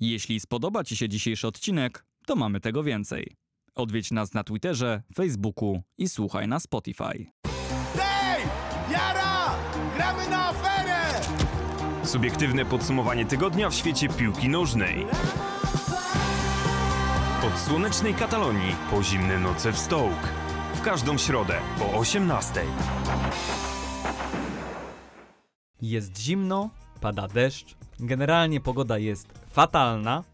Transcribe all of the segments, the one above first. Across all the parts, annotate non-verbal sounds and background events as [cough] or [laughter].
Jeśli spodoba Ci się dzisiejszy odcinek, to mamy tego więcej. Odwiedź nas na Twitterze, Facebooku i słuchaj na Spotify. Hej! Jara! Gramy na aferę! Subiektywne podsumowanie tygodnia w świecie piłki nożnej. Od słonecznej Katalonii po zimne noce w Stołk. W każdą środę o 18:00. Jest zimno, pada deszcz, generalnie pogoda jest fatalna,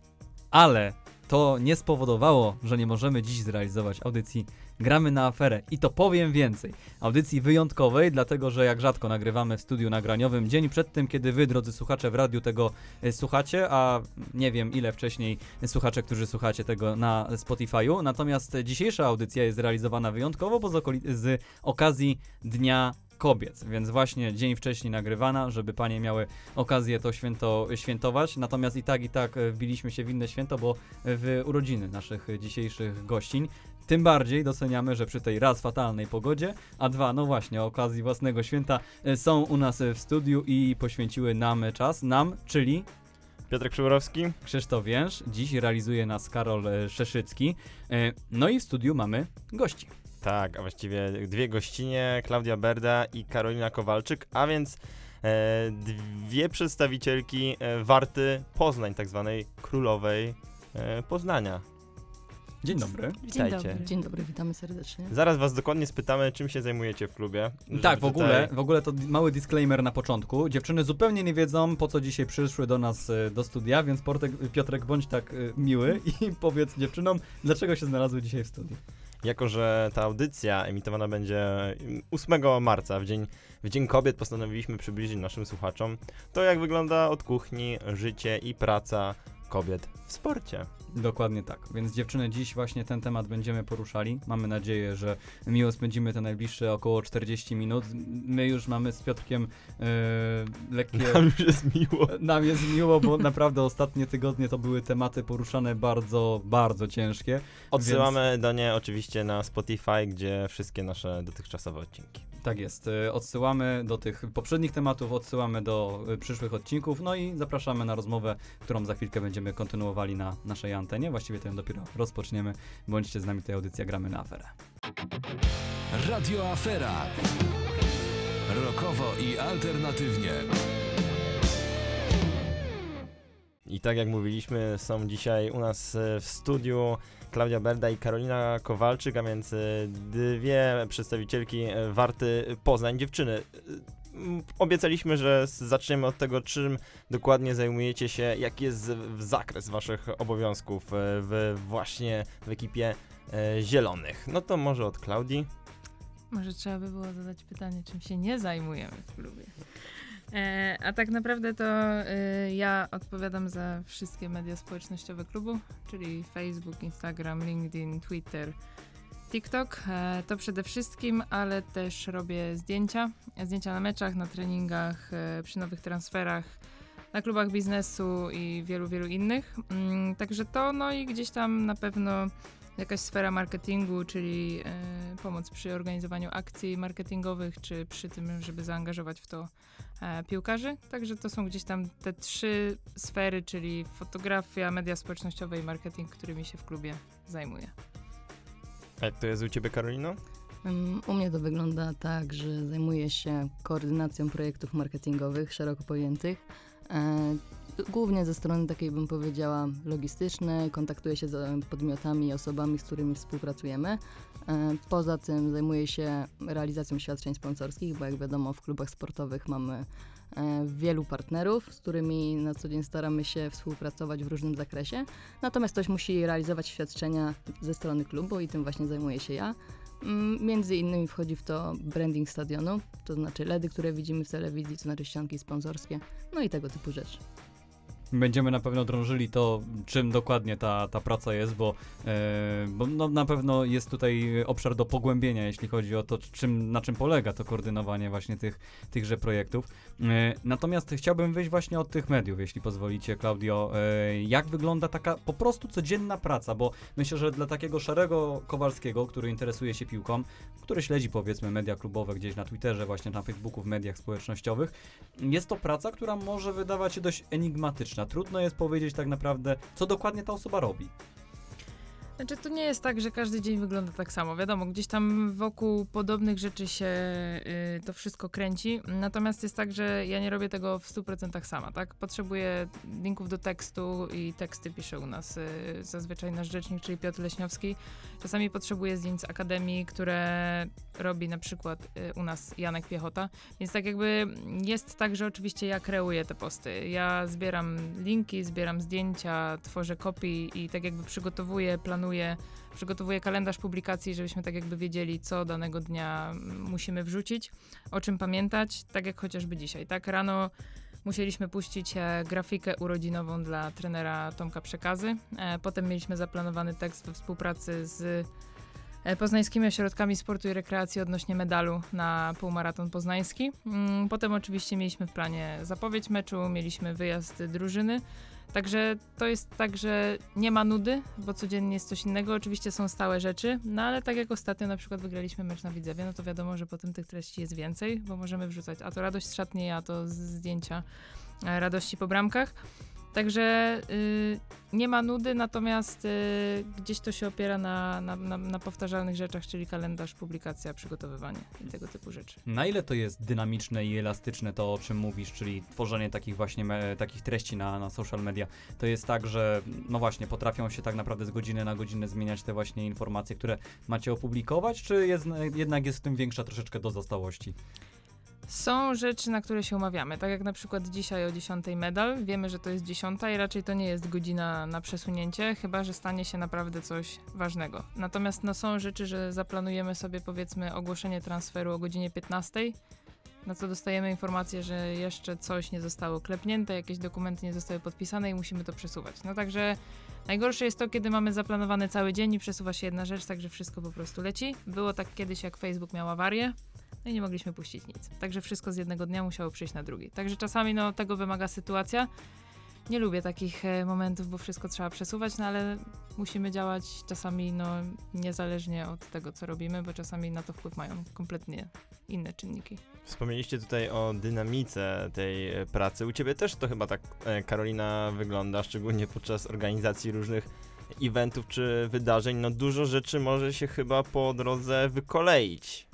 ale to nie spowodowało, że nie możemy dziś zrealizować audycji Gramy na aferę. I to powiem więcej. Audycji wyjątkowej, dlatego że jak rzadko nagrywamy w studiu nagraniowym, dzień przed tym, kiedy wy, drodzy słuchacze, w radiu tego e, słuchacie, a nie wiem ile wcześniej słuchacze, którzy słuchacie tego na Spotify'u. Natomiast dzisiejsza audycja jest realizowana wyjątkowo, bo z, z okazji Dnia Kobiet, więc właśnie dzień wcześniej nagrywana, żeby panie miały okazję to święto świętować. Natomiast i tak, i tak e, wbiliśmy się w inne święto, bo w urodziny naszych dzisiejszych gościń. Tym bardziej doceniamy, że przy tej raz fatalnej pogodzie, a dwa, no właśnie, o okazji własnego święta e, są u nas w studiu i poświęciły nam czas, nam, czyli Piotrek Przyborowski. Krzysztof Więż. Dziś realizuje nas Karol e, Szeszycki. No i w studiu mamy gości. Tak, a właściwie dwie gościnie, Klaudia Berda i Karolina Kowalczyk, a więc e, dwie przedstawicielki e, Warty Poznań, tak zwanej królowej e, Poznania. Dzień dobry. Witajcie. Dzień dobry. Dzień dobry, witamy serdecznie. Zaraz was dokładnie spytamy, czym się zajmujecie w klubie. Tak, w ogóle, tutaj- w ogóle to mały disclaimer na początku. Dziewczyny zupełnie nie wiedzą, po co dzisiaj przyszły do nas e, do studia, więc Portek, Piotrek, bądź tak e, miły i [laughs] powiedz dziewczynom, dlaczego się znalazły dzisiaj w studiu. Jako, że ta audycja emitowana będzie mm, 8 marca, w dzień, w dzień Kobiet, postanowiliśmy przybliżyć naszym słuchaczom to, jak wygląda od kuchni życie i praca kobiet w sporcie. Dokładnie tak. Więc dziewczyny, dziś właśnie ten temat będziemy poruszali. Mamy nadzieję, że miło spędzimy te najbliższe około 40 minut. My już mamy z Piotrkiem e, lekkie... Nam już jest miło. Nam jest miło, bo naprawdę ostatnie tygodnie to były tematy poruszane bardzo, bardzo ciężkie. Odsyłamy do niej oczywiście na Spotify, gdzie wszystkie nasze dotychczasowe odcinki. Tak jest. e, Odsyłamy do tych poprzednich tematów, odsyłamy do e, przyszłych odcinków, no i zapraszamy na rozmowę, którą za chwilkę będziemy kontynuowali na naszej antenie. Właściwie ją dopiero rozpoczniemy. Bądźcie z nami, tej audycja Gramy na aferę. Radio Afera. Rokowo i alternatywnie. I tak jak mówiliśmy, są dzisiaj u nas e, w studiu Klaudia Berda i Karolina Kowalczyk, a więc e, dwie przedstawicielki e, Warty Poznań. Dziewczyny, obiecaliśmy, że zaczniemy od tego, czym dokładnie zajmujecie się, jaki jest zakres waszych obowiązków w, właśnie w ekipie Zielonych. No to może od Klaudii. Może trzeba by było zadać pytanie, czym się nie zajmujemy w klubie. E, a tak naprawdę to e, ja odpowiadam za wszystkie media społecznościowe klubu, czyli Facebook, Instagram, LinkedIn, Twitter, TikTok. E, to przede wszystkim, ale też robię zdjęcia. Zdjęcia na meczach, na treningach, przy nowych transferach, na klubach biznesu i wielu, wielu innych. Mm, także to, no i gdzieś tam na pewno jakaś sfera marketingu, czyli e, pomoc przy organizowaniu akcji marketingowych, czy przy tym, żeby zaangażować w to e, piłkarzy. Także to są gdzieś tam te trzy sfery, czyli fotografia, media społecznościowe i marketing, którymi się w klubie zajmuję. A jak to jest u ciebie, Karolino? U mnie to wygląda tak, że zajmuję się koordynacją projektów marketingowych szeroko pojętych. E, Głównie ze strony takiej bym powiedziała logistycznej, kontaktuję się z e, podmiotami i osobami, z którymi współpracujemy. E, Poza tym zajmuję się realizacją świadczeń sponsorskich, bo jak wiadomo w klubach sportowych mamy wielu partnerów, z którymi na co dzień staramy się współpracować w różnym zakresie. Natomiast ktoś musi realizować świadczenia ze strony klubu i tym właśnie zajmuję się ja. Mm, Między innymi wchodzi w to branding stadionu, to znaczy LEDy, które widzimy w telewizji, to znaczy ścianki sponsorskie, no i tego typu rzeczy. Będziemy na pewno drążyli to, czym dokładnie ta, ta praca jest, bo, e, bo no, na pewno jest tutaj obszar do pogłębienia, jeśli chodzi o to, czym, na czym polega to koordynowanie właśnie tych, tychże projektów. E, natomiast chciałbym wyjść właśnie od tych mediów, jeśli pozwolicie, Klaudio. E, jak wygląda taka po prostu codzienna praca, bo myślę, że dla takiego szarego Kowalskiego, który interesuje się piłką, który śledzi powiedzmy media klubowe gdzieś na Twitterze, właśnie na Facebooku, w mediach społecznościowych, jest to praca, która może wydawać się dość enigmatyczna. Trudno jest powiedzieć tak naprawdę, co dokładnie ta osoba robi. Znaczy, to nie jest tak, że każdy dzień wygląda tak samo. Wiadomo, gdzieś tam wokół podobnych rzeczy się y, to wszystko kręci. Natomiast jest tak, że ja nie robię tego w 100% sama, tak? Potrzebuję linków do tekstu i teksty pisze u nas y, zazwyczaj nasz rzecznik, czyli Piotr Leśniowski. Czasami potrzebuję zdjęć z akademii, które robi na przykład y, u nas Janek Piechota. Więc tak jakby jest tak, że oczywiście ja kreuję te posty. Ja zbieram linki, zbieram zdjęcia, tworzę kopii i tak jakby przygotowuję, planuję, przygotowuję kalendarz publikacji, żebyśmy tak jakby wiedzieli, co danego dnia musimy wrzucić, o czym pamiętać, tak jak chociażby dzisiaj. Tak rano musieliśmy puścić e, grafikę urodzinową dla trenera Tomka Przekazy. E, potem mieliśmy zaplanowany tekst we współpracy z poznańskimi ośrodkami sportu i rekreacji odnośnie medalu na półmaraton poznański. Mm, Potem oczywiście mieliśmy w planie zapowiedź meczu, mieliśmy wyjazd drużyny. Także to jest tak, że nie ma nudy, bo codziennie jest coś innego. Oczywiście są stałe rzeczy, no ale tak jak ostatnio na przykład wygraliśmy mecz na Widzewie, no to wiadomo, że potem tych treści jest więcej, bo możemy wrzucać a to radość z szatni, a to zdjęcia e, radości po bramkach. Także y, nie ma nudy, natomiast y, gdzieś to się opiera na, na, na, na powtarzalnych rzeczach, czyli kalendarz, publikacja, przygotowywanie i tego typu rzeczy. Na ile to jest dynamiczne i elastyczne to, o czym mówisz, czyli tworzenie takich właśnie me, takich treści na, na social media, to jest tak, że no właśnie, potrafią się tak naprawdę z godziny na godzinę zmieniać te właśnie informacje, które macie opublikować, czy jest, jednak jest w tym większa troszeczkę dozostałości? Są rzeczy, na które się umawiamy, tak jak na przykład dzisiaj o 10 medal. Wiemy, że to jest 10 i raczej to nie jest godzina na przesunięcie, chyba że stanie się naprawdę coś ważnego. Natomiast no, są rzeczy, że zaplanujemy sobie powiedzmy ogłoszenie transferu o godzinie 15, na co dostajemy informację, że jeszcze coś nie zostało klepnięte, jakieś dokumenty nie zostały podpisane i musimy to przesuwać. No także najgorsze jest to, kiedy mamy zaplanowany cały dzień i przesuwa się jedna rzecz, także wszystko po prostu leci. Było tak kiedyś, jak Facebook miał awarię, no i nie mogliśmy puścić nic. Także wszystko z jednego dnia musiało przyjść na drugi. Także czasami no, tego wymaga sytuacja. Nie lubię takich e, momentów, bo wszystko trzeba przesuwać, no ale musimy działać czasami no, niezależnie od tego, co robimy, bo czasami na to wpływ mają kompletnie inne czynniki. Wspomnieliście tutaj o dynamice tej e, pracy. U ciebie też to chyba tak, e, Karolina, wygląda, szczególnie podczas organizacji różnych eventów czy wydarzeń. No dużo rzeczy może się chyba po drodze wykoleić.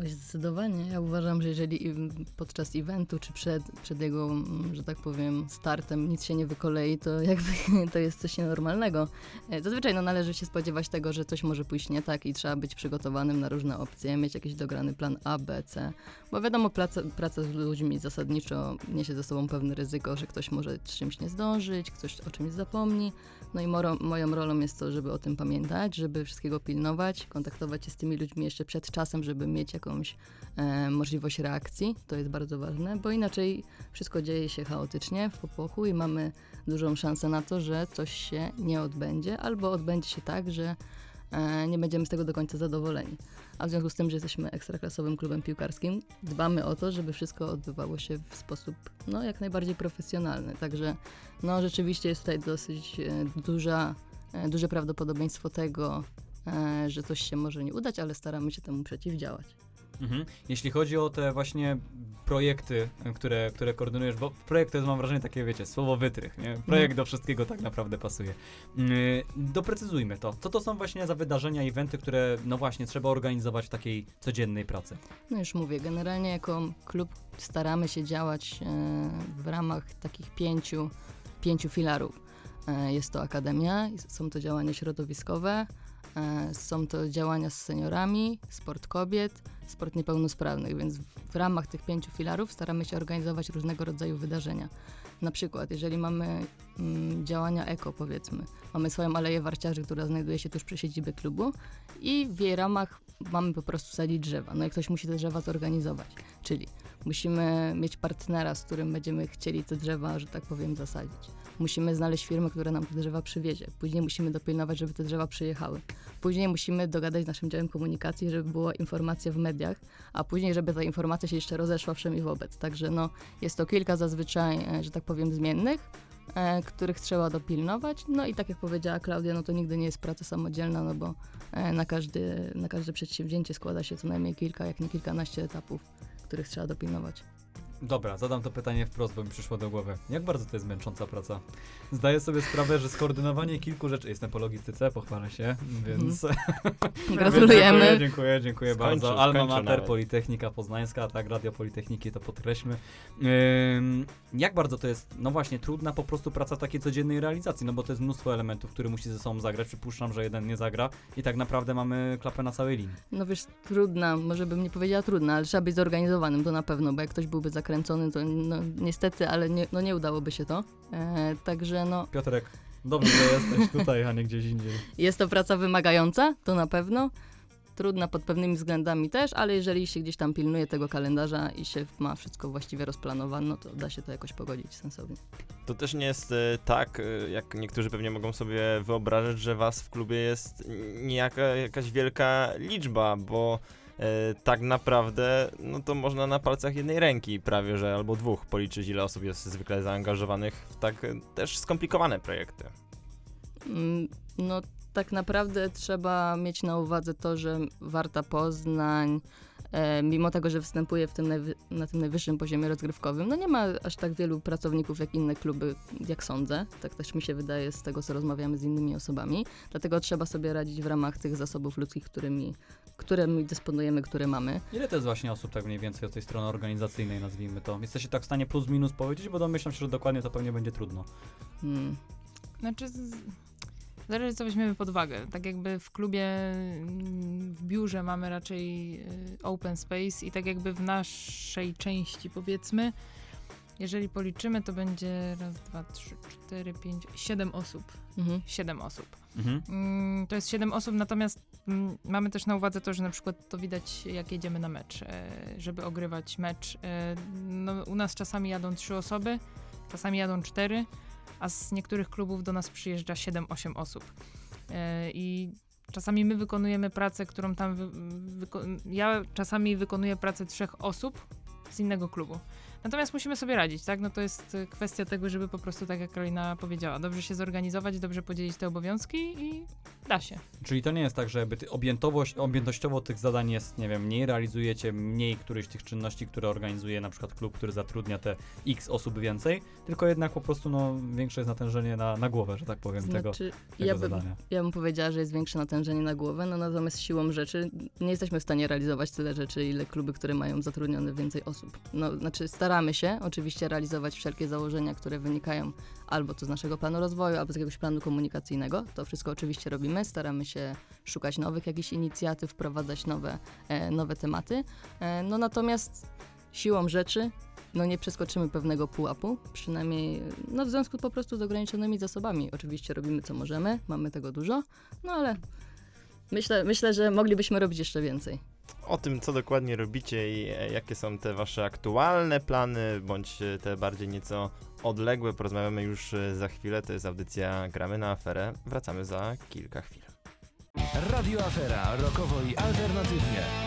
Oj, zdecydowanie. Ja uważam, że jeżeli podczas eventu, czy przed, przed jego, mm, że tak powiem, startem nic się nie wykolei, to [laughs] jakby to jest coś nienormalnego. E, Zazwyczaj no, należy się spodziewać tego, że coś może pójść nie tak i trzeba być przygotowanym na różne opcje, mieć jakiś dograny plan A, B, C, bo wiadomo, praca, praca z ludźmi zasadniczo niesie ze sobą pewne ryzyko, że ktoś może z czymś nie zdążyć, ktoś o czymś zapomni. No i moro, moją rolą jest to, żeby o tym pamiętać, żeby wszystkiego pilnować, kontaktować się z tymi ludźmi jeszcze przed czasem, żeby mieć jakąś e, możliwość reakcji. To jest bardzo ważne, bo inaczej wszystko dzieje się chaotycznie, w popłochu i mamy dużą szansę na to, że coś się nie odbędzie, albo odbędzie się tak, że e, nie będziemy z tego do końca zadowoleni. A w związku z tym, że jesteśmy ekstraklasowym klubem piłkarskim, dbamy o to, żeby wszystko odbywało się w sposób no, jak najbardziej profesjonalny. Także no, rzeczywiście jest tutaj dosyć e, duża, e, duże prawdopodobieństwo tego, e, że coś się może nie udać, ale staramy się temu przeciwdziałać. Mhm. Jeśli chodzi o te właśnie projekty, które, które koordynujesz, bo projekt to jest, mam wrażenie, takie, wiecie, słowo wytrych, nie? Projekt do wszystkiego tak naprawdę pasuje. Yy, doprecyzujmy to. Co to są właśnie za wydarzenia, eventy, które, no właśnie, trzeba organizować w takiej codziennej pracy? No już mówię, generalnie jako klub staramy się działać e, w ramach takich pięciu, pięciu filarów. E, Jest to akademia, są to działania środowiskowe, są to działania z seniorami, sport kobiet, sport niepełnosprawnych, więc w ramach tych pięciu filarów staramy się organizować różnego rodzaju wydarzenia. Na przykład, jeżeli mamy mm, działania eko, powiedzmy, mamy swoją aleję warciarzy, która znajduje się tuż przy siedzibie klubu i w jej ramach mamy po prostu sadzić drzewa. No i ktoś musi te drzewa zorganizować. Czyli musimy mieć partnera, z którym będziemy chcieli te drzewa, że tak powiem, zasadzić. Musimy znaleźć firmę, która nam te drzewa przywiezie. Później musimy dopilnować, żeby te drzewa przyjechały. Później musimy dogadać z naszym działem komunikacji, żeby była informacja w mediach, a później, żeby ta informacja się jeszcze rozeszła wszem i wobec. Także no, jest to kilka zazwyczaj, e, że tak powiem, zmiennych, e, których trzeba dopilnować. No i tak jak powiedziała Klaudia, no to nigdy nie jest praca samodzielna, no bo e, na, każdy, na każde przedsięwzięcie składa się co najmniej kilka, jak nie kilkanaście etapów, których trzeba dopilnować. Dobra, zadam to pytanie wprost, bo mi przyszło do głowy. Jak bardzo to jest męcząca praca? Zdaję sobie sprawę, że skoordynowanie kilku rzeczy... Jestem po logistyce, pochwalę się, więc... Mhm. [laughs] Gratulujemy. Dziękuję, dziękuję, dziękuję Skończył, bardzo. Alma Mater, nawet. Politechnika Poznańska, tak, Radio Politechniki, to podkreślmy. Ym, jak bardzo to jest, no właśnie, trudna po prostu praca w takiej codziennej realizacji, no bo to jest mnóstwo elementów, które musi ze sobą zagrać. Przypuszczam, że jeden nie zagra i tak naprawdę mamy klapę na całej linii. No wiesz, trudna, może bym nie powiedziała trudna, ale trzeba być zorganizowanym, to na pewno, bo jak ktoś byłby zakręcony, to no, niestety, ale nie, no, nie udałoby się to. E, także no, Piotrek, dobrze, że jesteś [laughs] tutaj, a nie gdzieś indziej. jest to praca wymagająca, to na pewno. Trudna pod pewnymi względami też, ale jeżeli się gdzieś tam pilnuje tego kalendarza i się ma wszystko właściwie rozplanowane, no to da się to jakoś pogodzić sensownie. To też nie jest e, tak, e, jak niektórzy pewnie mogą sobie wyobrażać, że was w klubie jest niejaka jakaś wielka liczba, bo tak naprawdę no to można na palcach jednej ręki prawie, że albo dwóch policzyć, ile osób jest zwykle zaangażowanych w tak e, też skomplikowane projekty. Mm, No tak naprawdę trzeba mieć na uwadze to, że Warta Poznań, e, mimo tego, że występuje w tym najwy- na tym najwyższym poziomie rozgrywkowym, no nie ma aż tak wielu pracowników jak inne kluby, jak sądzę. Tak też mi się wydaje z tego, co rozmawiamy z innymi osobami. Dlatego trzeba sobie radzić w ramach tych zasobów ludzkich, którymi, którymi dysponujemy, które mamy. Ile to jest właśnie osób tak mniej więcej od tej strony organizacyjnej, nazwijmy to? Jesteście tak w stanie plus minus powiedzieć, bo domyślam się, że dokładnie to pewnie będzie trudno. Hmm. Znaczy, z... zależy co weźmiemy pod uwagę. Tak jakby w klubie, mm, w biurze mamy raczej y, open space i tak jakby w naszej części powiedzmy, jeżeli policzymy, to będzie raz, dwa, trzy, cztery, pięć, siedem osób. Mhm. Siedem osób. Mhm. Mm, To jest 7 osób, natomiast mm, mamy też na uwadze to, że na przykład to widać, jak jedziemy na mecz, e, żeby ogrywać mecz. E, No, u nas czasami jadą 3 osoby, czasami jadą 4, a z niektórych klubów do nas przyjeżdża 7-8 osób. E, I czasami my wykonujemy pracę, którą tam. Wy, wyko- ja czasami wykonuję pracę trzech osób z innego klubu. Natomiast musimy sobie radzić, tak? No to jest y, kwestia tego, żeby po prostu, tak jak Karolina powiedziała, dobrze się zorganizować, dobrze podzielić te obowiązki i da się. Czyli to nie jest tak, że jakby objętowość, objętościowo tych zadań jest, nie wiem, mniej realizujecie mniej którychś tych czynności, które organizuje na przykład klub, który zatrudnia te x osób więcej, tylko jednak po prostu no, większe jest natężenie na, na głowę, że tak powiem, tego, Znaczy, tego ja bym, zadania. Ja bym powiedziała, że jest większe natężenie na głowę, no natomiast siłą rzeczy nie jesteśmy w stanie realizować tyle rzeczy, ile kluby, które mają zatrudnione więcej osób. No, znaczy staramy się oczywiście realizować wszelkie założenia, które wynikają albo to z naszego planu rozwoju, albo z jakiegoś planu komunikacyjnego. To wszystko oczywiście robimy, staramy się szukać nowych jakichś inicjatyw, wprowadzać nowe, e, nowe tematy. E, no natomiast siłą rzeczy no nie przeskoczymy pewnego pułapu, przynajmniej no w związku po prostu z ograniczonymi zasobami. Oczywiście robimy co możemy, mamy tego dużo, no ale myślę, myślę że moglibyśmy robić jeszcze więcej. O tym, co dokładnie robicie i e, jakie są te wasze aktualne plany, bądź e, te bardziej nieco odległe, porozmawiamy już e, za chwilę. To jest audycja Gramy na aferę. Wracamy za kilka chwil. Radio Afera, rokowo i alternatywnie.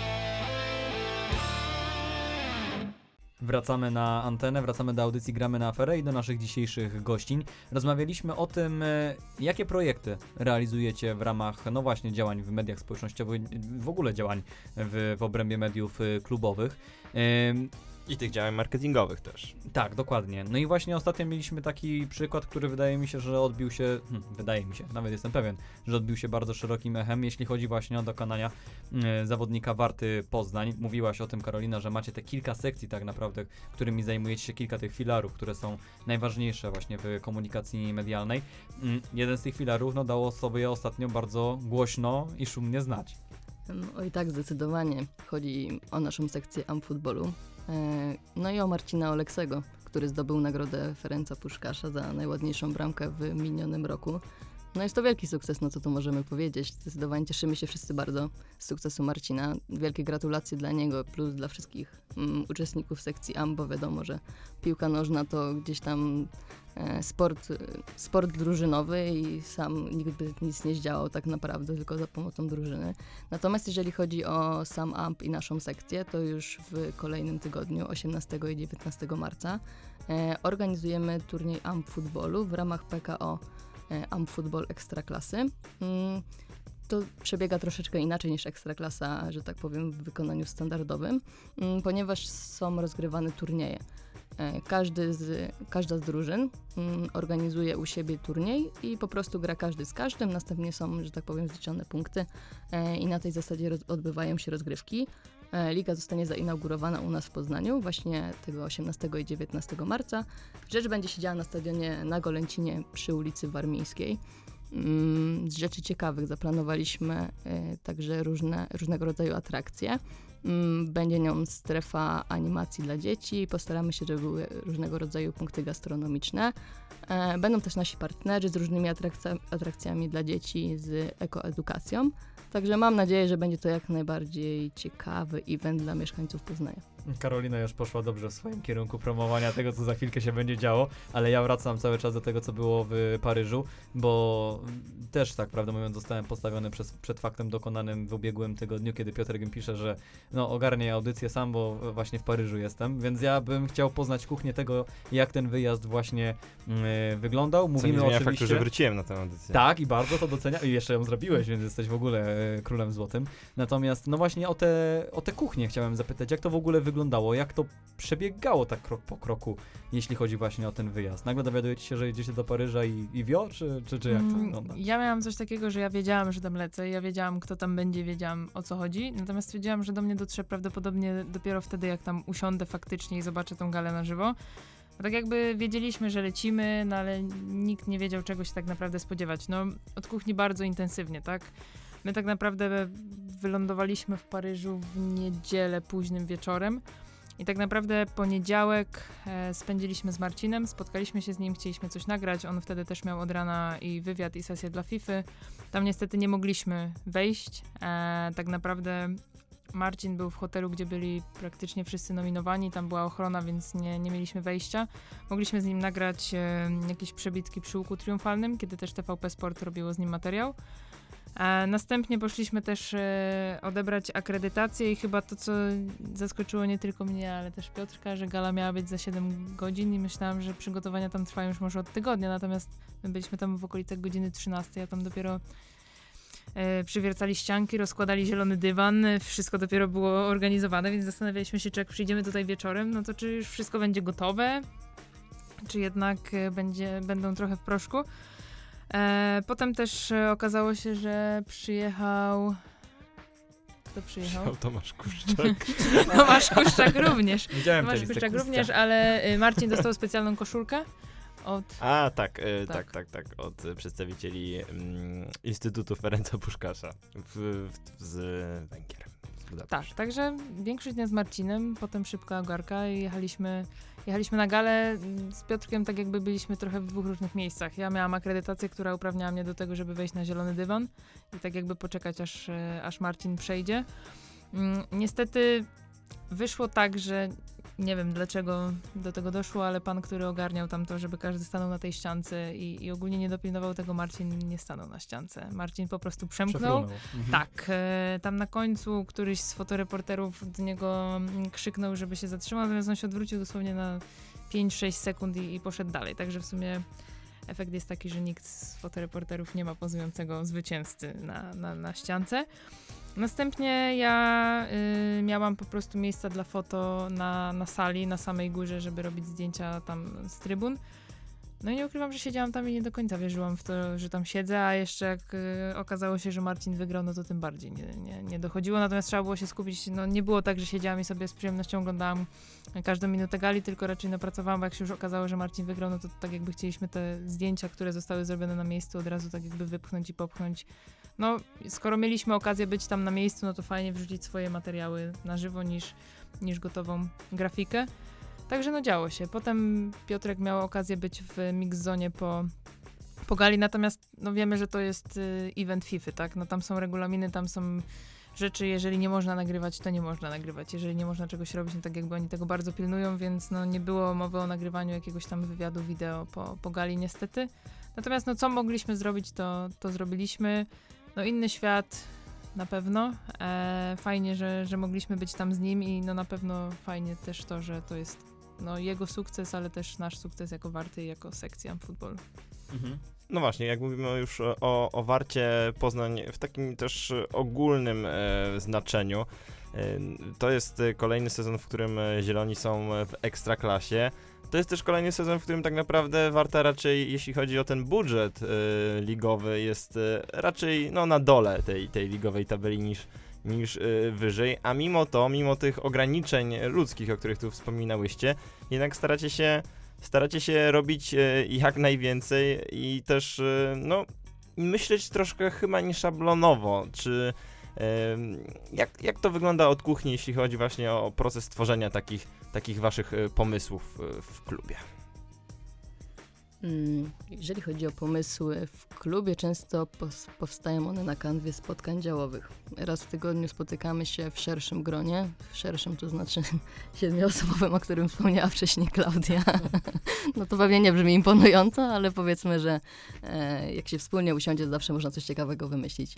Wracamy na antenę, wracamy do audycji Gramy na aferę i do naszych dzisiejszych gościń. Rozmawialiśmy o tym, e, jakie projekty realizujecie w ramach, no właśnie, działań w mediach społecznościowych, w ogóle działań w, w obrębie mediów e, klubowych. I tych działań marketingowych też. Tak, dokładnie. No i właśnie ostatnio mieliśmy taki przykład, który wydaje mi się, że odbił się, hmm, wydaje mi się, nawet jestem pewien, że odbił się bardzo szerokim echem, jeśli chodzi właśnie o dokonania e, zawodnika Warty Poznań. Mówiłaś o tym, Karolina, że macie te kilka sekcji tak naprawdę, którymi zajmujecie się, kilka tych filarów, które są najważniejsze właśnie w komunikacji medialnej. Mm, jeden z tych filarów no, dało sobie ostatnio bardzo głośno i szumnie znać. No, Oj tak, zdecydowanie. Chodzi o naszą sekcję Amfutbolu. E, No i o Marcina Oleksego, który zdobył nagrodę Ferenca Puszkasza za najładniejszą bramkę w minionym roku. No jest to wielki sukces, no co tu możemy powiedzieć. Zdecydowanie cieszymy się wszyscy bardzo z sukcesu Marcina. Wielkie gratulacje dla niego, plus dla wszystkich mm, uczestników sekcji AM, bo wiadomo, że piłka nożna to gdzieś tam sport, e, sport drużynowy i sam nikt by nic nie zdziałał tak naprawdę, tylko za pomocą drużyny. Natomiast jeżeli chodzi o sam AMP i naszą sekcję, to już w kolejnym tygodniu, 18 i 19 marca, e, organizujemy turniej AMP Futbolu w ramach PKO e, AMP Futbol Ekstraklasy. Mm, to przebiega troszeczkę inaczej niż Ekstraklasa, że tak powiem, w wykonaniu standardowym, mm, ponieważ są rozgrywane turnieje. E, Każdy z, każda z drużyn mm, organizuje u siebie turniej i po prostu gra każdy z każdym. Następnie są, że tak powiem, zliczone punkty e, i na tej zasadzie odbywają się rozgrywki. E, Liga zostanie zainaugurowana u nas w Poznaniu właśnie tego 18 i 19 marca. Rzecz będzie się działa na stadionie na Golęcinie przy ulicy Warmińskiej. Mm, Z rzeczy ciekawych zaplanowaliśmy także różne, różnego rodzaju atrakcje. Mm, Będzie nią strefa animacji dla dzieci. Postaramy się, żeby były różnego rodzaju punkty gastronomiczne. E, Będą też nasi partnerzy z różnymi atrakcja, atrakcjami dla dzieci, z ekoedukacją. Także mam nadzieję, że będzie to jak najbardziej ciekawy event dla mieszkańców Poznania. Karolina już poszła dobrze w swoim kierunku promowania tego, co za chwilkę się będzie działo, ale ja wracam cały czas do tego, co było w Paryżu, bo też tak prawdę mówiąc zostałem postawiony przez, przed faktem dokonanym w ubiegłym tygodniu, kiedy Piotr mi pisze, że no ogarnie audycję sam, bo właśnie w Paryżu jestem, więc ja bym chciał poznać kuchnię tego, jak ten wyjazd właśnie mm, wyglądał. Co nie Mówimy oczywiście... faktu, że wróciłem na tę audycję. Tak, i bardzo to doceniam. I jeszcze ją zrobiłeś, więc jesteś w ogóle e, królem złotym. Natomiast, no właśnie o te, o te kuchnie chciałem zapytać, jak to w ogóle wyglądało, jak to przebiegało tak krok po kroku, jeśli chodzi właśnie o ten wyjazd. Nagle dowiadujecie się, że jedziecie do Paryża i, i wio, czy, czy, czy jak to Mm, wygląda? Ja miałam coś takiego, że ja wiedziałam, że tam lecę, ja wiedziałam, kto tam będzie, wiedziałam o co chodzi, natomiast wiedziałam, że do mnie dotrze prawdopodobnie dopiero wtedy, jak tam usiądę faktycznie i zobaczę tą galę na żywo. Bo tak jakby wiedzieliśmy, że lecimy, no ale nikt nie wiedział, czego się tak naprawdę spodziewać. No, od kuchni bardzo intensywnie, tak? My tak naprawdę wylądowaliśmy w Paryżu w niedzielę późnym wieczorem. I tak naprawdę poniedziałek e, spędziliśmy z Marcinem, spotkaliśmy się z nim, chcieliśmy coś nagrać. On wtedy też miał od rana i wywiad, i sesję dla FIFA. Tam niestety nie mogliśmy wejść. E, tak naprawdę Marcin był w hotelu, gdzie byli praktycznie wszyscy nominowani. Tam była ochrona, więc nie, nie mieliśmy wejścia. Mogliśmy z nim nagrać e, jakieś przebitki przy łuku triumfalnym, kiedy też TVP Sport robiło z nim materiał. E, następnie poszliśmy też e, odebrać akredytację i chyba to, co zaskoczyło nie tylko mnie, ale też Piotrka, że gala miała być za 7 godzin i myślałam, że przygotowania tam trwają już może od tygodnia, natomiast my byliśmy tam w okolicach godziny 13, a tam dopiero e, przywiercali ścianki, rozkładali zielony dywan, e, wszystko dopiero było organizowane, więc zastanawialiśmy się, czy jak przyjdziemy tutaj wieczorem, no to czy już wszystko będzie gotowe, czy jednak e, będzie, będą trochę w proszku. Potem też okazało się, że przyjechał. Kto przyjechał? Tomasz Kuszczak. [laughs] Tomasz Kuszczak również. Widziałem Tomasz Kuszczak również, ale Marcin dostał specjalną koszulkę od. A, tak, e, Tak. tak, tak, tak, od przedstawicieli mm, Instytutu Ferenca Puszkasza w, w, z Węgier. z. Tak, także większość dnia z Marcinem, potem szybka ogarka i jechaliśmy, jechaliśmy na galę mm, z Piotrkiem, tak jakby byliśmy trochę w dwóch różnych miejscach. Ja miałam akredytację, która uprawniała mnie do tego, żeby wejść na zielony dywan i tak jakby poczekać, aż, e, aż Marcin przejdzie. Mm, Niestety wyszło tak, że nie wiem dlaczego do tego doszło, ale pan, który ogarniał tam to, żeby każdy stanął na tej ściance i, i ogólnie nie dopilnował tego, Marcin nie stanął na ściance. Marcin po prostu przemknął. Mhm. Tak, e, tam na końcu któryś z fotoreporterów do niego mm, krzyknął, żeby się zatrzymał, natomiast on się odwrócił dosłownie na 5-6 sekund i, i poszedł dalej. Także w sumie efekt jest taki, że nikt z fotoreporterów nie ma pozującego zwycięzcy na, na, na ściance. Następnie ja y, miałam po prostu miejsca dla foto na, na sali, na samej górze, żeby robić zdjęcia tam z trybun. No i nie ukrywam, że siedziałam tam i nie do końca wierzyłam w to, że tam siedzę, a jeszcze jak y, okazało się, że Marcin wygrał, no to tym bardziej nie, nie, nie dochodziło. Natomiast trzeba było się skupić, no nie było tak, że siedziałam i sobie z przyjemnością oglądałam każdą minutę gali, tylko raczej napracowałam, bo jak się już okazało, że Marcin wygrał, no to tak jakby chcieliśmy te zdjęcia, które zostały zrobione na miejscu od razu tak jakby wypchnąć i popchnąć. No, skoro mieliśmy okazję być tam na miejscu, no to fajnie wrzucić swoje materiały na żywo niż, niż gotową grafikę. Także no działo się. Potem Piotrek miał okazję być w mix zone po, po gali, natomiast no wiemy, że to jest y, event FIFA, tak? No tam są regulaminy, tam są rzeczy, jeżeli nie można nagrywać, to nie można nagrywać. Jeżeli nie można czegoś robić, no tak jakby oni tego bardzo pilnują, więc no nie było mowy o nagrywaniu jakiegoś tam wywiadu wideo po, po gali niestety. Natomiast no co mogliśmy zrobić, to, to zrobiliśmy. No inny świat na pewno. E, fajnie, że, że mogliśmy być tam z nim i no na pewno fajnie też to, że to jest no, jego sukces, ale też nasz sukces jako Warty i jako sekcja futbolu. No właśnie, jak mówimy już o, o Warcie Poznań w takim też ogólnym e, znaczeniu, e, to jest kolejny sezon, w którym e, Zieloni są w ekstraklasie. To jest też kolejny sezon, w którym tak naprawdę Warta raczej, jeśli chodzi o ten budżet e, ligowy, jest raczej no, na dole tej, tej ligowej tabeli niż, niż e, wyżej, a mimo to, mimo tych ograniczeń ludzkich, o których tu wspominałyście, jednak staracie się staracie się robić e, jak najwięcej i też, e, no, myśleć troszkę chyba nieszablonowo, czy jak, jak to wygląda od kuchni, jeśli chodzi właśnie o proces tworzenia takich, takich waszych pomysłów w klubie? Mm, Jeżeli chodzi o pomysły w klubie, często powstają one na kanwie spotkań działowych. Raz w tygodniu spotykamy się w szerszym gronie, w szerszym to znaczy [laughs] siedmioosobowym, o którym wspomniała wcześniej Klaudia. [laughs] No to pewnie nie brzmi imponująco, ale powiedzmy, że e, jak się wspólnie usiądzie, zawsze można coś ciekawego wymyślić.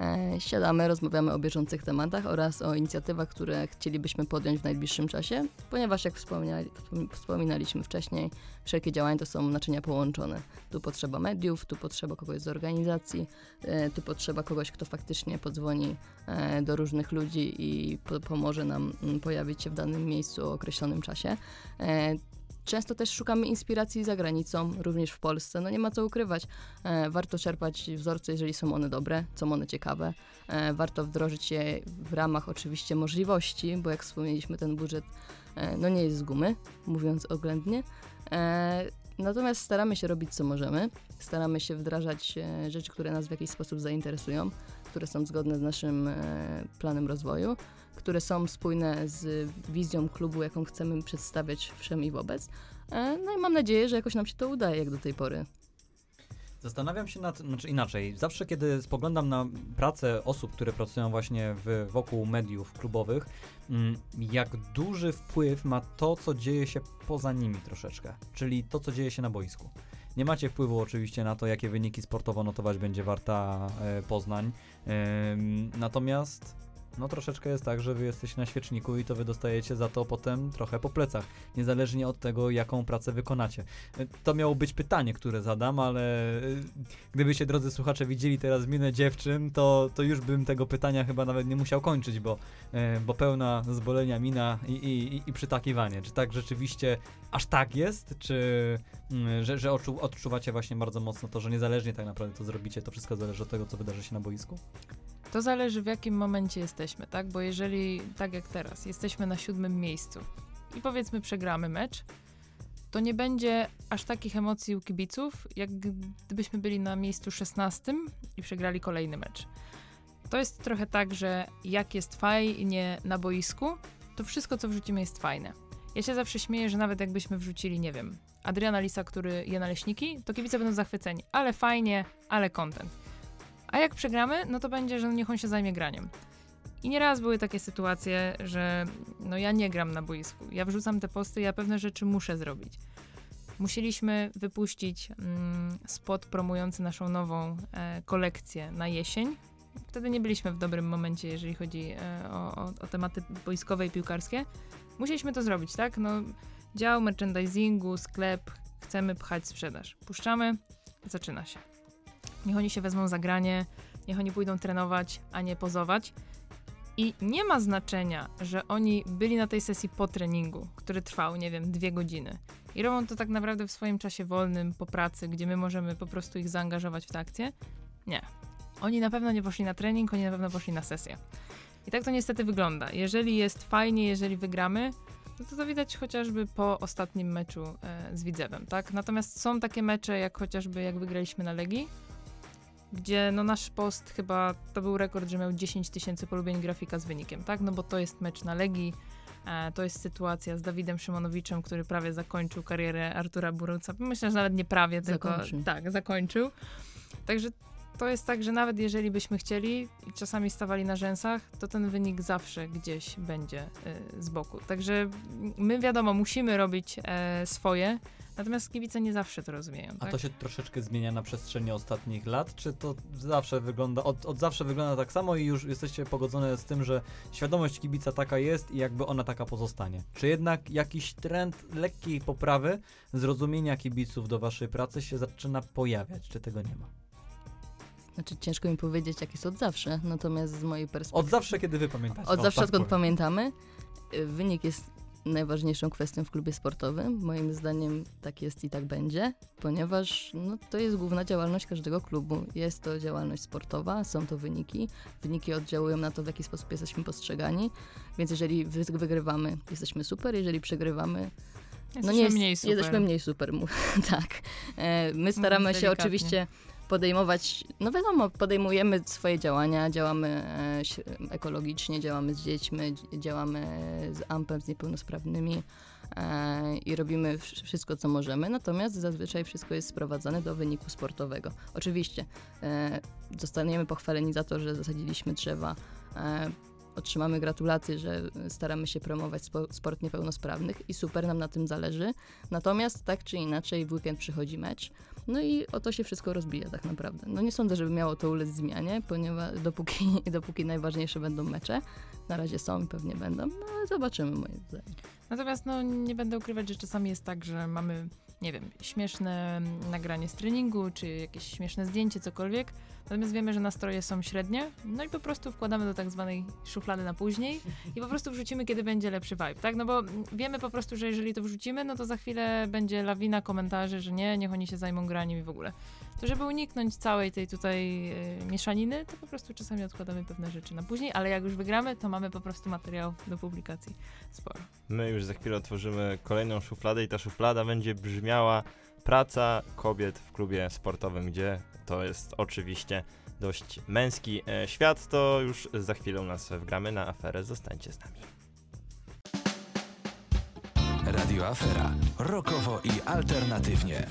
E, siadamy, rozmawiamy o bieżących tematach oraz o inicjatywach, które chcielibyśmy podjąć w najbliższym czasie, ponieważ jak wspominaliśmy wcześniej, wszelkie działania to są naczynia połączone. Tu potrzeba mediów, tu potrzeba kogoś z organizacji, e, tu potrzeba kogoś, kto faktycznie podzwoni e, do różnych ludzi i po, pomoże nam mm, pojawić się w danym miejscu o określonym czasie. Często też szukamy inspiracji za granicą, również w Polsce. No nie ma co ukrywać. E, warto czerpać wzorce, jeżeli są one dobre, są one ciekawe. E, warto wdrożyć je w ramach oczywiście możliwości, bo jak wspomnieliśmy, ten budżet e, no nie jest z gumy, mówiąc oględnie. Natomiast staramy się robić co możemy. Staramy się wdrażać rzeczy, które nas w jakiś sposób zainteresują, które są zgodne z naszym planem rozwoju, które są spójne z wizją klubu, jaką chcemy przedstawiać wszem i wobec. E, no i mam nadzieję, że jakoś nam się to udaje, jak do tej pory. Zastanawiam się nad, znaczy inaczej, zawsze kiedy spoglądam na pracę osób, które pracują właśnie w, wokół mediów klubowych, mm, jak duży wpływ ma to, co dzieje się poza nimi troszeczkę, czyli to, co dzieje się na boisku. Nie macie wpływu oczywiście na to, jakie wyniki sportowo notować będzie Warta e, Poznań, natomiast no troszeczkę jest tak, że wy jesteście na świeczniku i to wy dostajecie za to potem trochę po plecach, niezależnie od tego, jaką pracę wykonacie. E, To miało być pytanie, które zadam, ale e, gdybyście, drodzy słuchacze, widzieli teraz minę dziewczyn, to, to już bym tego pytania chyba nawet nie musiał kończyć, bo, e, bo pełna zbolenia mina i, i, i- przytakiwanie. Czy tak rzeczywiście aż tak jest? Czy mm, że, że odczu, odczuwacie właśnie bardzo mocno to, że niezależnie tak naprawdę to zrobicie, to wszystko zależy od tego, co wydarzy się na boisku? To zależy w jakim momencie jesteśmy, tak? Bo jeżeli, tak jak teraz, jesteśmy na siódmym miejscu i powiedzmy przegramy mecz, to nie będzie aż takich emocji u kibiców, jak gdybyśmy byli na miejscu 16 i przegrali kolejny mecz. To jest trochę tak, że jak jest fajnie na boisku, to wszystko, co wrzucimy, jest fajne. Ja się zawsze śmieję, że nawet jakbyśmy wrzucili, nie wiem, Adriana Lisa, który je naleśniki, to kibice będą zachwyceni. Ale fajnie, ale content. A jak przegramy, no to będzie, że niech on się zajmie graniem. I nieraz były takie sytuacje, że no ja nie gram na boisku. Ja wrzucam te posty, ja pewne rzeczy muszę zrobić. Musieliśmy wypuścić mm, spot promujący naszą nową e, kolekcję na jesień. Wtedy nie byliśmy w dobrym momencie, jeżeli chodzi e, o, o, o tematy boiskowe i piłkarskie. Musieliśmy to zrobić, tak? No, dział merchandisingu, sklep, chcemy pchać sprzedaż. Puszczamy, zaczyna się. Niech oni się wezmą za granie, niech oni pójdą trenować, a nie pozować. I nie ma znaczenia, że oni byli na tej sesji po treningu, który trwał, nie wiem, dwie godziny. I robią to tak naprawdę w swoim czasie wolnym, po pracy, gdzie my możemy po prostu ich zaangażować w tę akcję. Nie. Oni na pewno nie poszli na trening, oni na pewno poszli na sesję. I tak to niestety wygląda. Jeżeli jest fajnie, jeżeli wygramy, no to to widać chociażby po ostatnim meczu e, z Widzewem, tak? Natomiast są takie mecze, jak chociażby jak wygraliśmy na Legii, gdzie no nasz post chyba to był rekord, że miał 10 tysięcy polubień grafika z wynikiem, tak? No bo to jest mecz na Legii, e, to jest sytuacja z Dawidem Szymonowiczem, który prawie zakończył karierę Artura Buruca. Myślę, że nawet nie prawie, tylko Zakończył. tak, zakończył. Także to jest tak, że nawet jeżeli byśmy chcieli i czasami stawali na rzęsach, to ten wynik zawsze gdzieś będzie e, z boku. Także my wiadomo, musimy robić e, swoje, Natomiast kibice nie zawsze to rozumieją. A tak? to się troszeczkę zmienia na przestrzeni ostatnich lat, czy to zawsze wygląda, od, od zawsze wygląda tak samo i już jesteście pogodzone z tym, że świadomość kibica taka jest i jakby ona taka pozostanie? Czy jednak jakiś trend lekkiej poprawy zrozumienia kibiców do waszej pracy się zaczyna pojawiać, czy tego nie ma? Znaczy ciężko mi powiedzieć, jak jest od zawsze, natomiast z mojej perspektywy... Od zawsze, kiedy wy pamiętacie. Od o, zawsze, tak odkąd powiem. pamiętamy. Y, Wynik jest najważniejszą kwestią w klubie sportowym. Moim zdaniem tak jest i tak będzie, ponieważ no, to jest główna działalność każdego klubu. Jest to działalność sportowa, są to wyniki. Wyniki oddziałują na to, w jaki sposób jesteśmy postrzegani. Więc jeżeli wy- wygrywamy, jesteśmy super, jeżeli przegrywamy, Jesteśmy no nie jest, mniej super. Jesteśmy mniej super, [laughs] tak. E, My staramy się delikatnie. oczywiście podejmować, no wiadomo, podejmujemy swoje działania, działamy e, ekologicznie, działamy z dziećmi, dzi- działamy z AMP-em, z niepełnosprawnymi e, i robimy wsz- wszystko, co możemy, natomiast zazwyczaj wszystko jest sprowadzane do wyniku sportowego. Oczywiście e, zostaniemy pochwaleni za to, że zasadziliśmy drzewa, e, otrzymamy gratulacje, że staramy się promować spo, sport niepełnosprawnych i super nam na tym zależy. Natomiast tak czy inaczej w weekend przychodzi mecz. No i o to się wszystko rozbija tak naprawdę. No nie sądzę, żeby miało to ulec zmianie, ponieważ dopóki, [laughs] dopóki najważniejsze będą mecze, na razie są i pewnie będą, no zobaczymy moim zdaniem. Natomiast no, nie będę ukrywać, że czasami jest tak, że mamy, nie wiem, śmieszne nagranie z treningu, czy jakieś śmieszne zdjęcie, cokolwiek. Natomiast wiemy, że nastroje są średnie, no i po prostu wkładamy do tak zwanej szuflady na później i po prostu wrzucimy, kiedy będzie lepszy vibe, tak? No bo wiemy po prostu, że jeżeli to wrzucimy, no to za chwilę będzie lawina komentarzy, że nie, niech oni się zajmą graniem i w ogóle. To żeby uniknąć całej tej tutaj y, mieszaniny, to po prostu czasami odkładamy pewne rzeczy na później, ale jak już wygramy, to mamy po prostu materiał do publikacji sporo. My już za chwilę otworzymy kolejną szufladę i ta szuflada będzie brzmiała praca kobiet w klubie sportowym, gdzie to jest oczywiście dość męski e, świat, to już za chwilę u nas wgramy na aferę. Zostańcie z nami. Radio Afera. Rokowo i alternatywnie.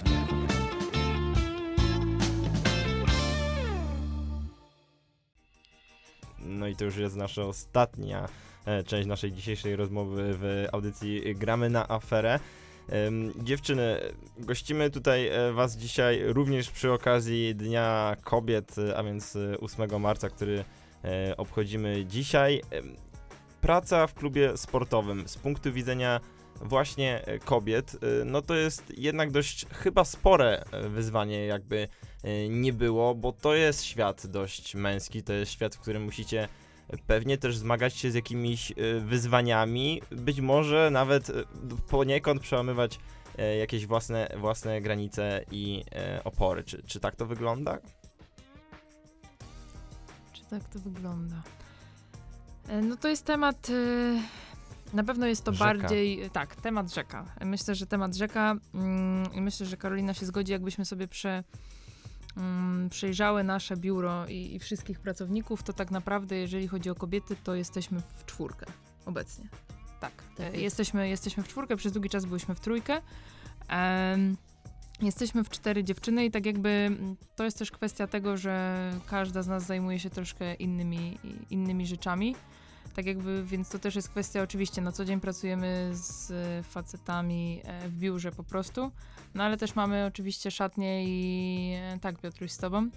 No i to już jest nasza ostatnia e, część naszej dzisiejszej rozmowy w audycji Gramy na aferę. Dziewczyny, gościmy tutaj e, Was dzisiaj również przy okazji Dnia Kobiet, e, a więc e, 8 marca, który obchodzimy dzisiaj. Praca w klubie sportowym z punktu widzenia właśnie kobiet, no to jest jednak dość chyba spore wyzwanie, jakby nie było, bo to jest świat dość męski, to jest świat, w którym musicie pewnie też zmagać się z jakimiś e, wyzwaniami, być może nawet e, poniekąd przełamywać jakieś własne, własne granice i opory. Czy, czy tak to wygląda? Czy tak to wygląda? E, No to jest temat. Na pewno jest to Rzeka. bardziej. Tak, temat rzeka. Myślę, że temat rzeka. mm, I myślę, że Karolina się zgodzi, jakbyśmy sobie prze, mm, przejrzały nasze biuro i, i wszystkich pracowników, to tak naprawdę, jeżeli chodzi o kobiety, to jesteśmy w czwórkę obecnie. Tak. Tak jest. jesteśmy, jesteśmy w czwórkę, przez długi czas byliśmy w trójkę. Em, Jesteśmy w cztery dziewczyny i tak jakby mm, to jest też kwestia tego, że każda z nas zajmuje się troszkę innymi, innymi rzeczami. Tak jakby, więc to też jest kwestia, oczywiście na co dzień pracujemy z e, facetami e, w biurze po prostu, no ale też mamy oczywiście szatnie i e, tak Piotruś z tobą.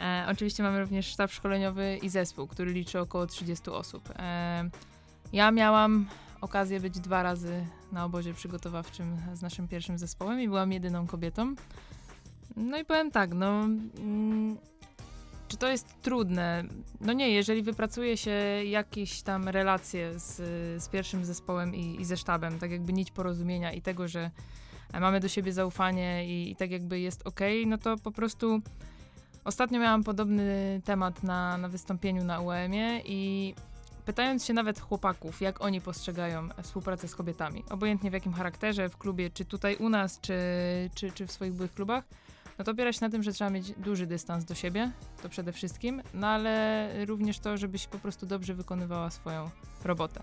E, oczywiście mamy również sztab szkoleniowy i zespół, który liczy około 30 osób. E, ja miałam okazję być dwa razy na obozie przygotowawczym z naszym pierwszym zespołem i byłam jedyną kobietą. No i powiem tak, no. Mm, czy to jest trudne? No nie, jeżeli wypracuje się jakieś tam relacje z, z pierwszym zespołem i, i ze sztabem, tak jakby nić porozumienia i tego, że mamy do siebie zaufanie i, i tak jakby jest ok, no to po prostu ostatnio miałam podobny temat na, na wystąpieniu na UEM-ie i pytając się nawet chłopaków, jak oni postrzegają współpracę z kobietami, obojętnie w jakim charakterze, w klubie, czy tutaj u nas, czy, czy, czy w swoich byłych klubach, no to opiera się na tym, że trzeba mieć duży dystans do siebie, to przede wszystkim, no ale również to, żebyś po prostu dobrze wykonywała swoją robotę.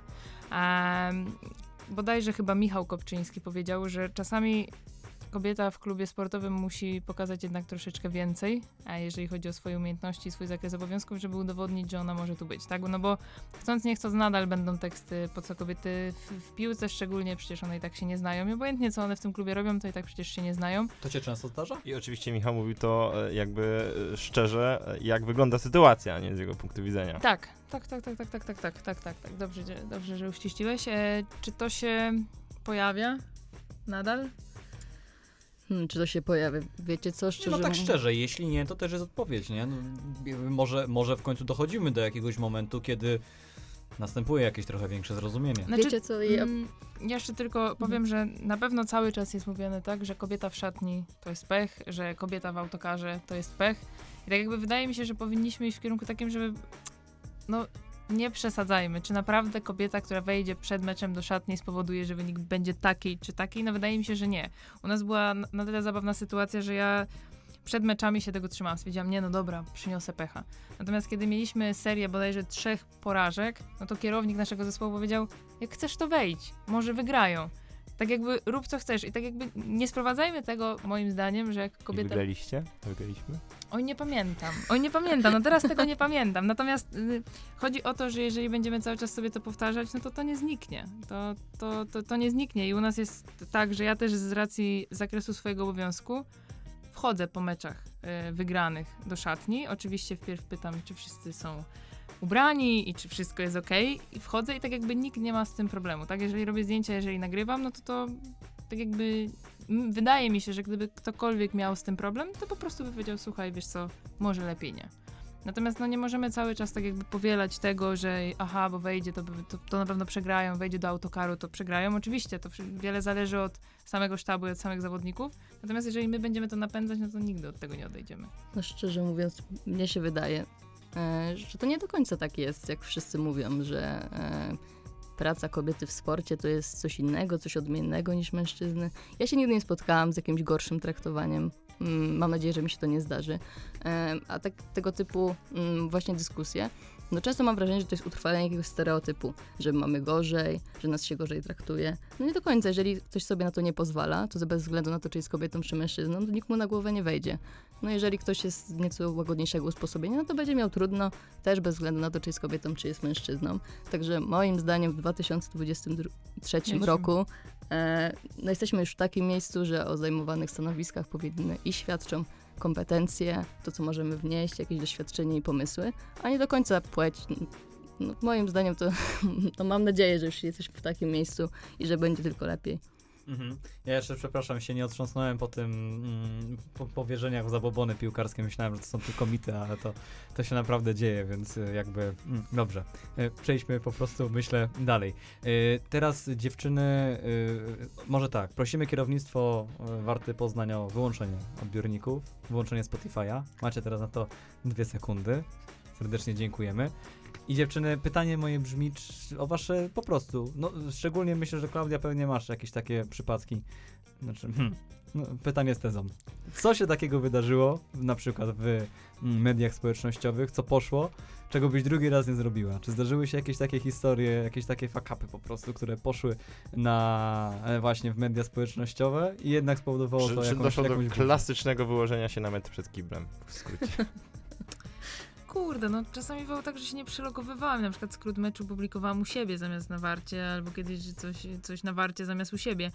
Um, bodajże chyba Michał Kopczyński powiedział, że czasami kobieta w klubie sportowym musi pokazać jednak troszeczkę więcej, a jeżeli chodzi o swoje umiejętności i swój zakres obowiązków, żeby udowodnić, że ona może tu być, tak? No bo chcąc nie chcąc nadal będą teksty, po co kobiety w, w piłce szczególnie, przecież one i tak się nie znają i obojętnie co one w tym klubie robią, to i tak przecież się nie znają. To cię często zdarza? I oczywiście Michał mówił to e, jakby e, szczerze, e, jak wygląda sytuacja, a nie z jego punktu widzenia. Tak, tak, tak, tak, tak, tak, tak, tak, tak, tak, tak. Dobrze, że- dobrze, że uściściłeś. E, czy to się pojawia nadal? Hmm, czy to się pojawia? Wiecie co, Nie, szczerze no tak szczerze, jeśli nie, to też jest odpowiedź, nie? No, może, może w końcu dochodzimy do jakiegoś momentu, kiedy następuje jakieś trochę większe zrozumienie. Znaczy, Wiecie co, ja, Mm, jeszcze tylko powiem, że na pewno cały czas jest mówione tak, że kobieta w szatni to jest pech, że kobieta w autokarze to jest pech. I tak jakby wydaje mi się, że powinniśmy iść w kierunku takim, żeby no nie przesadzajmy. Czy naprawdę kobieta, która wejdzie przed meczem do szatni spowoduje, że wynik będzie taki czy taki? No wydaje mi się, że nie. U nas była na- tyle zabawna sytuacja, że ja przed meczami się tego trzymałam. Stwierdziłam, nie no dobra, przyniosę pecha. Natomiast kiedy mieliśmy serię bodajże trzech porażek, no to kierownik naszego zespołu powiedział, jak chcesz to wejdź, może wygrają. Tak jakby rób co chcesz i tak jakby nie sprowadzajmy tego moim zdaniem, że jak I kobieta... wygraliście? Wygraliśmy? Oj, nie pamiętam. Oj, nie pamiętam. No teraz tego nie pamiętam. Natomiast y, chodzi o to, że jeżeli będziemy cały czas sobie to powtarzać, no to to nie zniknie. To, to, to, to nie zniknie. I u nas jest tak, że ja też z racji zakresu swojego obowiązku wchodzę po meczach y, wygranych do szatni. Oczywiście wpierw pytam, czy wszyscy są ubrani i czy wszystko jest ok. I wchodzę i tak jakby nikt nie ma z tym problemu. Tak, jeżeli robię zdjęcia, jeżeli nagrywam, no to to tak jakby wydaje mi się, że gdyby ktokolwiek miał z tym problem, to po prostu by powiedział, słuchaj, wiesz co, może lepiej nie. Natomiast no nie możemy cały czas tak jakby powielać tego, że aha, bo wejdzie, to, to, to na pewno przegrają, wejdzie do autokaru, to przegrają. Oczywiście, to wiele zależy od samego sztabu i od samych zawodników. Natomiast jeżeli my będziemy to napędzać, no to nigdy od tego nie odejdziemy. no szczerze mówiąc, mnie się wydaje, e, że to nie do końca tak jest, jak wszyscy mówią, że e, praca kobiety w sporcie to jest coś innego, coś odmiennego niż mężczyzny. Ja się nigdy nie spotkałam z jakimś gorszym traktowaniem. Mm, Mam nadzieję, że mi się to nie zdarzy. A tak, tego typu mm, właśnie dyskusje, no często mam wrażenie, że to jest utrwalenie jakiegoś stereotypu, że mamy gorzej, że nas się gorzej traktuje. No nie do końca, jeżeli ktoś sobie na to nie pozwala, to bez względu na to, czy jest kobietą, czy mężczyzną, to nikt mu na głowę nie wejdzie. No jeżeli ktoś jest z nieco łagodniejszego usposobienia, no to będzie miał trudno, też bez względu na to, czy jest kobietą, czy jest mężczyzną. Także moim zdaniem w 2023 Jezu. roku e, no jesteśmy już w takim miejscu, że o zajmowanych stanowiskach powinny i świadczą kompetencje, to co możemy wnieść, jakieś doświadczenie i pomysły, a nie do końca płeć. No, moim zdaniem to, [laughs] to mam nadzieję, że już jesteśmy w takim miejscu i że będzie tylko lepiej. Mhm. Ja jeszcze, przepraszam, się nie otrząsnąłem po tym mm, po, powierzeniach w zabobony piłkarskie. Myślałem, że to są tylko mity, ale to, to się naprawdę dzieje, więc y, jakby mm, dobrze. Y, Przejdźmy po prostu, myślę, dalej. Y, Teraz dziewczyny, może tak, prosimy kierownictwo Warty Poznań o wyłączenie odbiorników, wyłączenie Spotify'a. Macie teraz na to dwie sekundy. Serdecznie dziękujemy. I dziewczyny, pytanie moje brzmi czy, o wasze po prostu. No, szczególnie myślę, że Klaudia pewnie masz jakieś takie przypadki. Znaczy, hmm, no, pytanie z tezą. Co się takiego wydarzyło, na przykład w mm, mediach społecznościowych, co poszło, czego byś drugi raz nie zrobiła? Czy zdarzyły się jakieś takie historie, jakieś takie fakapy po prostu, które poszły na e, właśnie w media społecznościowe i jednak spowodowało Czy, to czy jakąś, doszło do jakąś burzę? klasycznego wyłożenia się na metr przed kiblem? W skrócie. [laughs] Kurde, no czasami było tak, że się nie przelogowywałam. Na przykład skrót meczu publikowałam u siebie zamiast na warcie, albo kiedyś że coś, coś na warcie zamiast u siebie.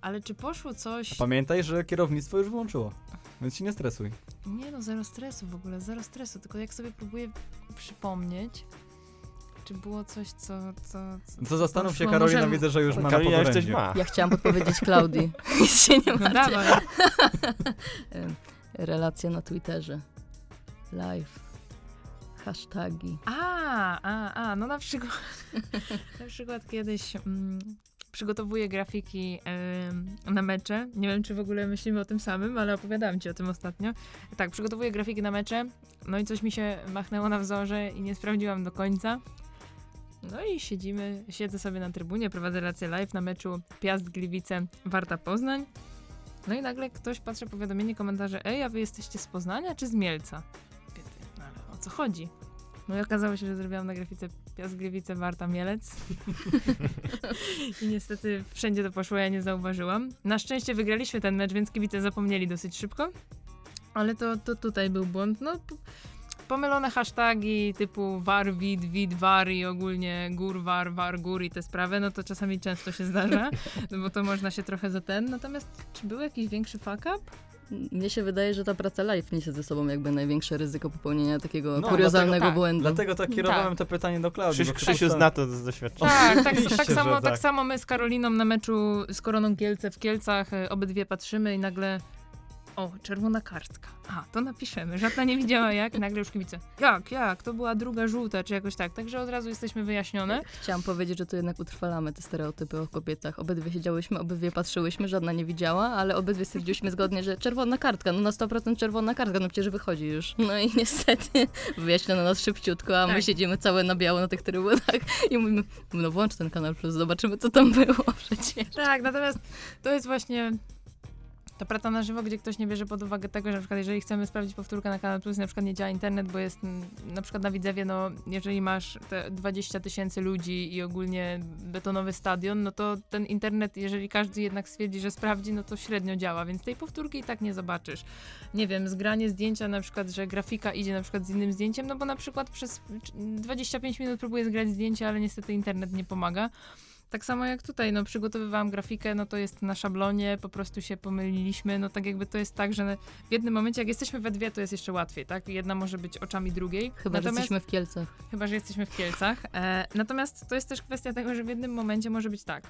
Ale czy poszło coś... Pamiętaj, że kierownictwo już wyłączyło, więc się nie stresuj. Nie no, zero stresu w ogóle, zero stresu. Tylko jak sobie próbuję przypomnieć, czy było coś, co... Co, co, Co zastanów się, poszło. Karolina, Może- widzę, że już ma Karolina na już coś ma. Ja chciałam podpowiedzieć Klaudii. [laughs] Nic się nie No dawaj. [laughs] Em, Relacja na Twitterze. Live. Hasztagi. A, a, a, no na przykład, [laughs] na przykład kiedyś mm, przygotowuję grafiki na mecze. Nie wiem, czy w ogóle myślimy o tym samym, ale opowiadałam ci o tym ostatnio. Tak, przygotowuję grafiki na mecze, no i coś mi się machnęło na wzorze i nie sprawdziłam do końca. No i siedzimy, siedzę sobie na trybunie, prowadzę relację live na meczu Piast Gliwice Warta Poznań. No i nagle ktoś patrzy powiadomienie, komentarze, ej, a wy jesteście z Poznania czy z Mielca? Co chodzi? No i okazało się, że zrobiłam na grafice Piast Gliwice Warta Mielec. [laughs] I niestety wszędzie to poszło, ja nie zauważyłam. Na szczęście wygraliśmy ten mecz, więc kibice zapomnieli dosyć szybko. Ale to, to tutaj był błąd. No, pomylone hasztagi typu war, wid, wid, war i ogólnie gór, war, war, gór i te sprawy, no to czasami często się zdarza, no [laughs] bo to można się trochę za ten. Natomiast czy był jakiś większy fuck up? Mnie się wydaje, że ta praca live niesie ze sobą jakby największe ryzyko popełnienia takiego No, kuriozalnego dlatego tak. błędu. Dlatego tak kierowałem Tak. to pytanie do Klaudii. Krzyś, Krzysiu zna to z doświadczenia. Tak, tak, tak, samo, tak. tak samo my z Karoliną na meczu z Koroną Kielce w Kielcach, e, obydwie patrzymy i nagle o, czerwona kartka. A, to napiszemy. Żadna nie widziała jak, nagle już kibice. Jak, jak? To była druga żółta, czy jakoś tak. Także od razu jesteśmy wyjaśnione. Chciałam powiedzieć, że tu jednak utrwalamy te stereotypy o kobietach. Obydwie siedziałyśmy, obydwie patrzyłyśmy, żadna nie widziała, ale obydwie stwierdziłyśmy zgodnie, że czerwona kartka, no na 100% czerwona kartka, no przecież wychodzi już. No i niestety wyjaśniono nas szybciutko, a my Tak. siedzimy całe na biało na tych trybunach i mówimy, no włącz ten kanał plus, zobaczymy co tam było przecież. Tak, natomiast to jest właśnie ta praca na żywo, gdzie ktoś nie bierze pod uwagę tego, że na przykład jeżeli chcemy sprawdzić powtórkę na Kanal Plus, na przykład nie działa internet, bo jest mm, na przykład na Widzewie, no jeżeli masz te 20 tysięcy ludzi i ogólnie betonowy stadion, no to ten internet, jeżeli każdy jednak stwierdzi, że sprawdzi, no to średnio działa, więc tej powtórki i tak nie zobaczysz. Nie wiem, zgranie zdjęcia na przykład, że grafika idzie na przykład z innym zdjęciem, no bo na przykład przez 25 minut próbuję zgrać zdjęcie, ale niestety internet nie pomaga. Tak samo jak tutaj, no przygotowywałam grafikę, no to jest na szablonie, po prostu się pomyliliśmy, no tak jakby to jest tak, że w jednym momencie, jak jesteśmy we dwie, to jest jeszcze łatwiej, tak? Jedna może być oczami drugiej. Chyba, że Natomiast- jesteśmy w Kielcach. Chyba, że jesteśmy w Kielcach. E, natomiast to jest też kwestia tego, że w jednym momencie może być tak.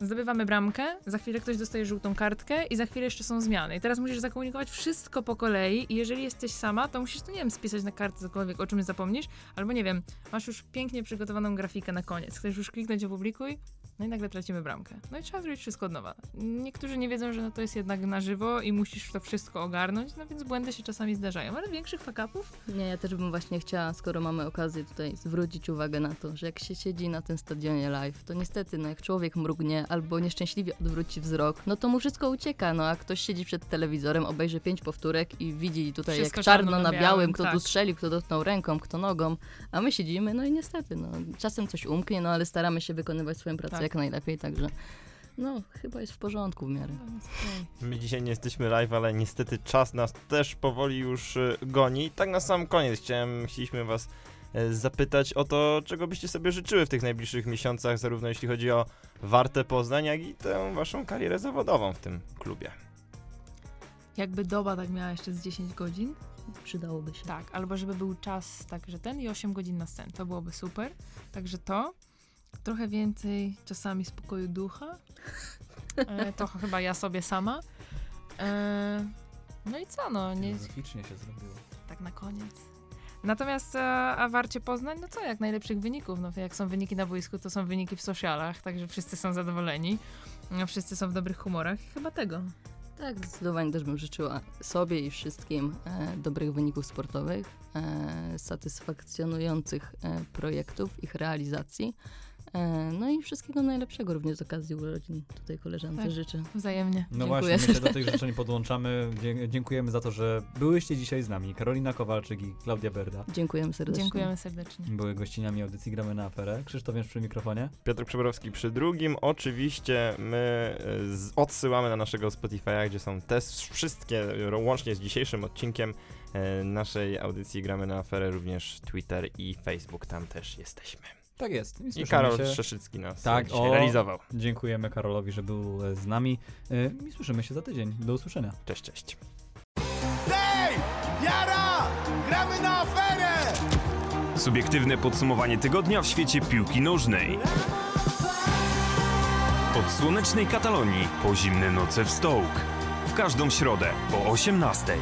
Zdobywamy bramkę, za chwilę ktoś dostaje żółtą kartkę i za chwilę jeszcze są zmiany. I teraz musisz zakomunikować wszystko po kolei i jeżeli jesteś sama, to musisz, to nie wiem, spisać na kartce cokolwiek, o czymś zapomnisz, albo nie wiem, masz już pięknie przygotowaną grafikę na koniec, chcesz już kliknąć opublikuj, no i nagle tracimy bramkę. No i trzeba zrobić wszystko od nowa. Niektórzy nie wiedzą, że no to jest jednak na żywo i musisz to wszystko ogarnąć, no więc błędy się czasami zdarzają, ale większych fakapów Nie, ja też bym właśnie chciała, skoro mamy okazję tutaj zwrócić uwagę na to, że jak się siedzi na tym stadionie live, to niestety, no jak człowiek mrugnie albo nieszczęśliwie odwróci wzrok, no to mu wszystko ucieka, no a ktoś siedzi przed telewizorem, obejrzy pięć powtórek i widzi tutaj Wszystko jak czarno czarno na białym, białym, kto tak. tu strzelił, kto dotknął ręką, kto nogą, a my siedzimy, no i niestety, no czasem coś umknie, no ale staramy się wykonywać swoją pracę Tak. jak najlepiej, także no chyba jest w porządku w miarę. My dzisiaj nie jesteśmy live, ale niestety czas nas też powoli już y, goni. Tak na sam koniec chciałem, chcieliśmy was zapytać o to, czego byście sobie życzyły w tych najbliższych miesiącach, zarówno jeśli chodzi o Wartę Poznań, jak i tę waszą karierę zawodową w tym klubie. Jakby doba tak miała jeszcze z 10 godzin, Przydałoby się. tak, albo żeby był czas tak, że ten i 8 godzin na sen, to byłoby super. Także to, trochę więcej czasami spokoju ducha, e, to [laughs] chyba ja sobie sama. E, no i co, no, nie, Filozoficznie się zrobiło. tak na koniec. Natomiast e, a Warcie Poznań, no co, jak najlepszych wyników. No jak są wyniki na boisku, to są wyniki w socialach, także wszyscy są zadowoleni. No, wszyscy są w dobrych humorach i chyba tego. Tak, zdecydowanie też bym życzyła sobie i wszystkim e, dobrych wyników sportowych, e, satysfakcjonujących e, projektów, ich realizacji. E, no i wszystkiego najlepszego również z okazji urodzin tutaj koleżance Tak. życzę. Wzajemnie. No Dziękuję. właśnie, my się do [laughs] tych życzeń podłączamy. Dziękujemy za to, że byłyście dzisiaj z nami. Karolina Kowalczyk i Klaudia Berda Dziękujemy serdecznie. Dziękujemy serdecznie. były gościniami audycji Gramy na aferę. Krzysztof Jęcz przy mikrofonie. Piotr Przeborowski przy drugim. Oczywiście my e, z, odsyłamy na naszego Spotify'a, gdzie są te wszystkie, łącznie z dzisiejszym odcinkiem e, naszej audycji Gramy na aferę, również Twitter i Facebook, tam też jesteśmy. Tak jest. I, Karol się. Szczeszycki nas Tak, tak, o. realizował. Dziękujemy Karolowi, że był z nami. E, I słyszymy się za tydzień. Do usłyszenia. Cześć, cześć. Hej! Jara! Gramy na aferę! Subiektywne podsumowanie tygodnia w świecie piłki nożnej. Od słonecznej Katalonii po zimne noce w Stołk. W każdą środę o 18:00.